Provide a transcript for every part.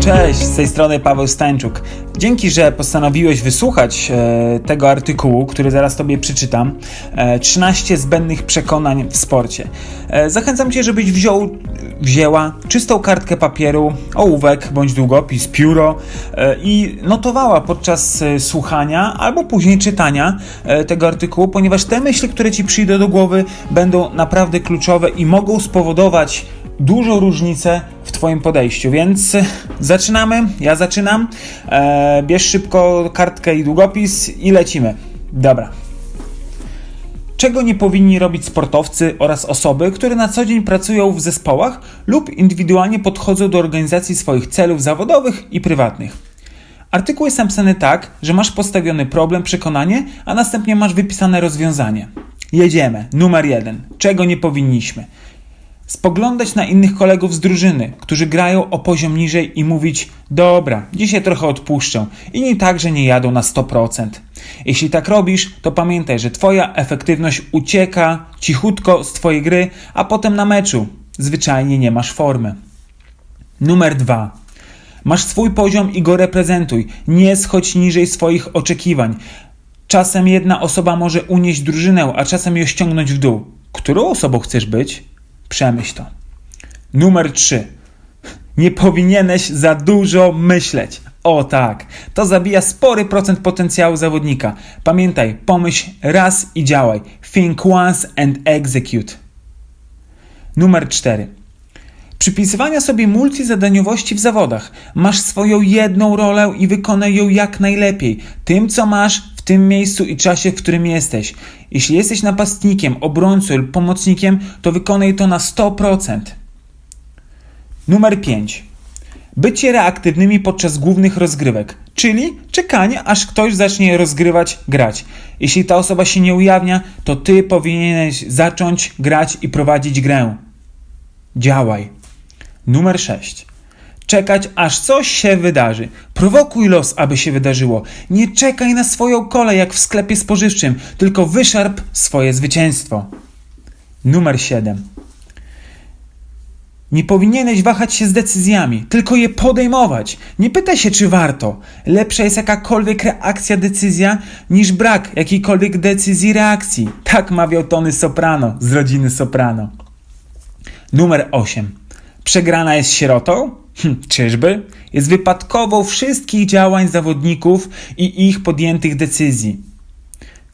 Cześć, z tej strony Paweł Stańczuk. Dzięki, że postanowiłeś wysłuchać e, tego artykułu, który zaraz Tobie przeczytam. E, 13 zbędnych przekonań w sporcie. E, zachęcam Cię, żebyś wziął, wzięła czystą kartkę papieru, ołówek bądź długopis, pióro e, i notowała podczas e, słuchania albo później czytania e, tego artykułu, ponieważ te myśli, które Ci przyjdą do głowy, będą naprawdę kluczowe i mogą spowodować dużą różnicę w Twoim podejściu, więc zaczynamy. Ja zaczynam. E, bierz szybko kartkę i długopis i lecimy. Dobra. Czego nie powinni robić sportowcy oraz osoby, które na co dzień pracują w zespołach lub indywidualnie podchodzą do organizacji swoich celów zawodowych i prywatnych? Artykuł jest napisany tak, że masz postawiony problem, przekonanie, a następnie masz wypisane rozwiązanie. Jedziemy. Numer jeden. Czego nie powinniśmy? Spoglądać na innych kolegów z drużyny, którzy grają o poziom niżej i mówić: Dobra, dzisiaj trochę odpuszczę. Inni także nie jadą na 100%. Jeśli tak robisz, to pamiętaj, że Twoja efektywność ucieka cichutko z Twojej gry, a potem na meczu zwyczajnie nie masz formy. Numer dwa. Masz swój poziom i go reprezentuj. Nie schodź niżej swoich oczekiwań. Czasem jedna osoba może unieść drużynę, a czasem ją ściągnąć w dół. Którą osobą chcesz być? Przemyśl to. Numer 3. Nie powinieneś za dużo myśleć. O tak, to zabija spory procent potencjału zawodnika. Pamiętaj, pomyśl raz i działaj. Think once and execute. Numer 4. Przypisywania sobie multizadaniowości w zawodach. Masz swoją jedną rolę i wykonaj ją jak najlepiej. Tym, co masz, tym miejscu i czasie, w którym jesteś. Jeśli jesteś napastnikiem, obrońcą lub pomocnikiem, to wykonaj to na 100%. Numer 5. Bycie reaktywnymi podczas głównych rozgrywek, czyli czekanie, aż ktoś zacznie rozgrywać, grać. Jeśli ta osoba się nie ujawnia, to ty powinieneś zacząć grać i prowadzić grę. Działaj. Numer 6. Czekać, aż coś się wydarzy. Prowokuj los, aby się wydarzyło. Nie czekaj na swoją kolej, jak w sklepie spożywczym, tylko wyszarp swoje zwycięstwo. Numer 7. Nie powinieneś wahać się z decyzjami, tylko je podejmować. Nie pytaj się, czy warto. Lepsza jest jakakolwiek reakcja, decyzja, niż brak jakiejkolwiek decyzji, reakcji. Tak mawiał Tony Soprano z rodziny Soprano. Numer 8. Przegrana jest sierotą? Hm, czyżby? Jest wypadkową wszystkich działań zawodników i ich podjętych decyzji.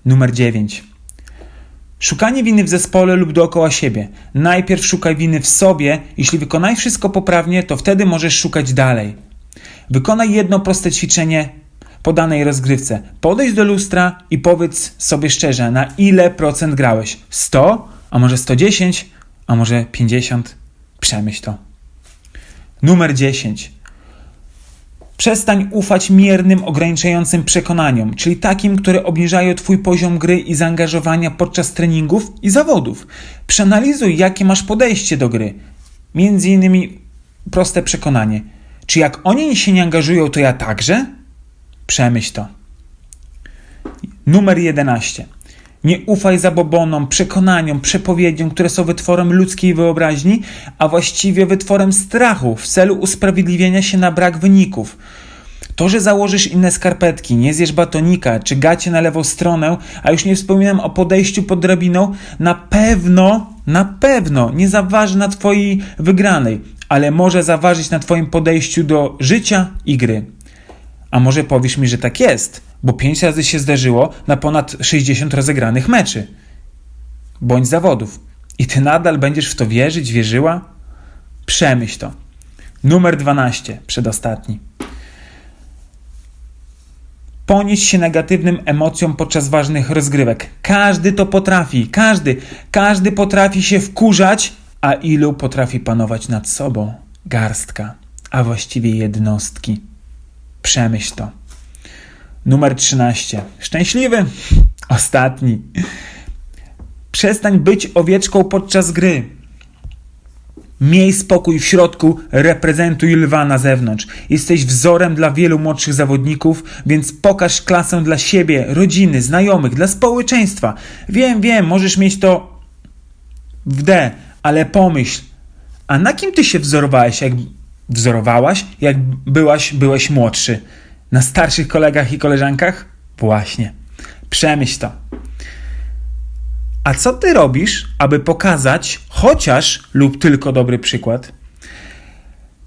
Numer 9. Szukanie winy w zespole lub dookoła siebie. Najpierw szukaj winy w sobie. Jeśli wykonaj wszystko poprawnie, to wtedy możesz szukać dalej. Wykonaj jedno proste ćwiczenie po danej rozgrywce. Podejdź do lustra i powiedz sobie szczerze, na ile procent grałeś. 100, a może 110, a może 50? Przemyśl to. Numer 10. Przestań ufać miernym, ograniczającym przekonaniom, czyli takim, które obniżają Twój poziom gry i zaangażowania podczas treningów i zawodów. Przeanalizuj, jakie masz podejście do gry. Między innymi proste przekonanie. Czy jak oni się nie angażują, to ja także? Przemyśl to. Numer 11. Nie ufaj zabobonom, przekonaniom, przepowiedziom, które są wytworem ludzkiej wyobraźni, a właściwie wytworem strachu w celu usprawiedliwienia się na brak wyników. To, że założysz inne skarpetki, nie zjesz batonika czy gacie na lewą stronę, a już nie wspominam o podejściu pod drabiną, na pewno, na pewno nie zaważy na Twojej wygranej, ale może zaważyć na Twoim podejściu do życia i gry. A może powiesz mi, że tak jest, bo 5 razy się zdarzyło na ponad 60 rozegranych meczy bądź zawodów. I ty nadal będziesz w to wierzyć, wierzyła? Przemyśl to. Numer 12, przedostatni. Ponieść się negatywnym emocjom podczas ważnych rozgrywek. Każdy to potrafi, każdy, każdy potrafi się wkurzać, a ilu potrafi panować nad sobą? Garstka, a właściwie jednostki. Przemyśl to. Numer 13. Szczęśliwy. Ostatni. Przestań być owieczką podczas gry. Miej spokój w środku, reprezentuj lwa na zewnątrz. Jesteś wzorem dla wielu młodszych zawodników, więc pokaż klasę dla siebie, rodziny, znajomych, dla społeczeństwa. Wiem, wiem, możesz mieć to w D, ale pomyśl, a na kim ty się wzorowałeś, jak wzorowałaś, jak byłaś, byłeś młodszy? Na starszych kolegach i koleżankach? Właśnie. Przemyśl to. A co ty robisz, aby pokazać chociaż lub tylko dobry przykład?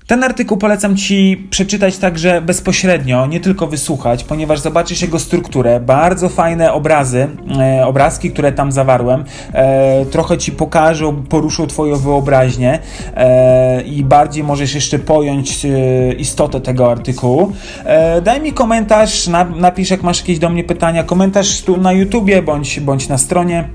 Ten artykuł polecam Ci przeczytać także bezpośrednio, nie tylko wysłuchać, ponieważ zobaczysz jego strukturę. Bardzo fajne obrazy, e, obrazki, które tam zawarłem, e, trochę Ci pokażą, poruszą Twoją wyobraźnię e, i bardziej możesz jeszcze pojąć e, istotę tego artykułu. E, daj mi komentarz, na, napisz jak masz jakieś do mnie pytania, komentarz tu na YouTubie bądź, bądź na stronie.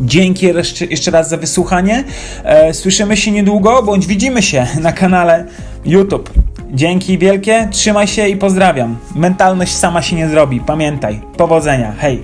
Dzięki jeszcze, raz za wysłuchanie. E, słyszymy się niedługo, bądź widzimy się na kanale YouTube. Dzięki wielkie, trzymaj się i pozdrawiam. Mentalność sama się nie zrobi, pamiętaj. Powodzenia, hej!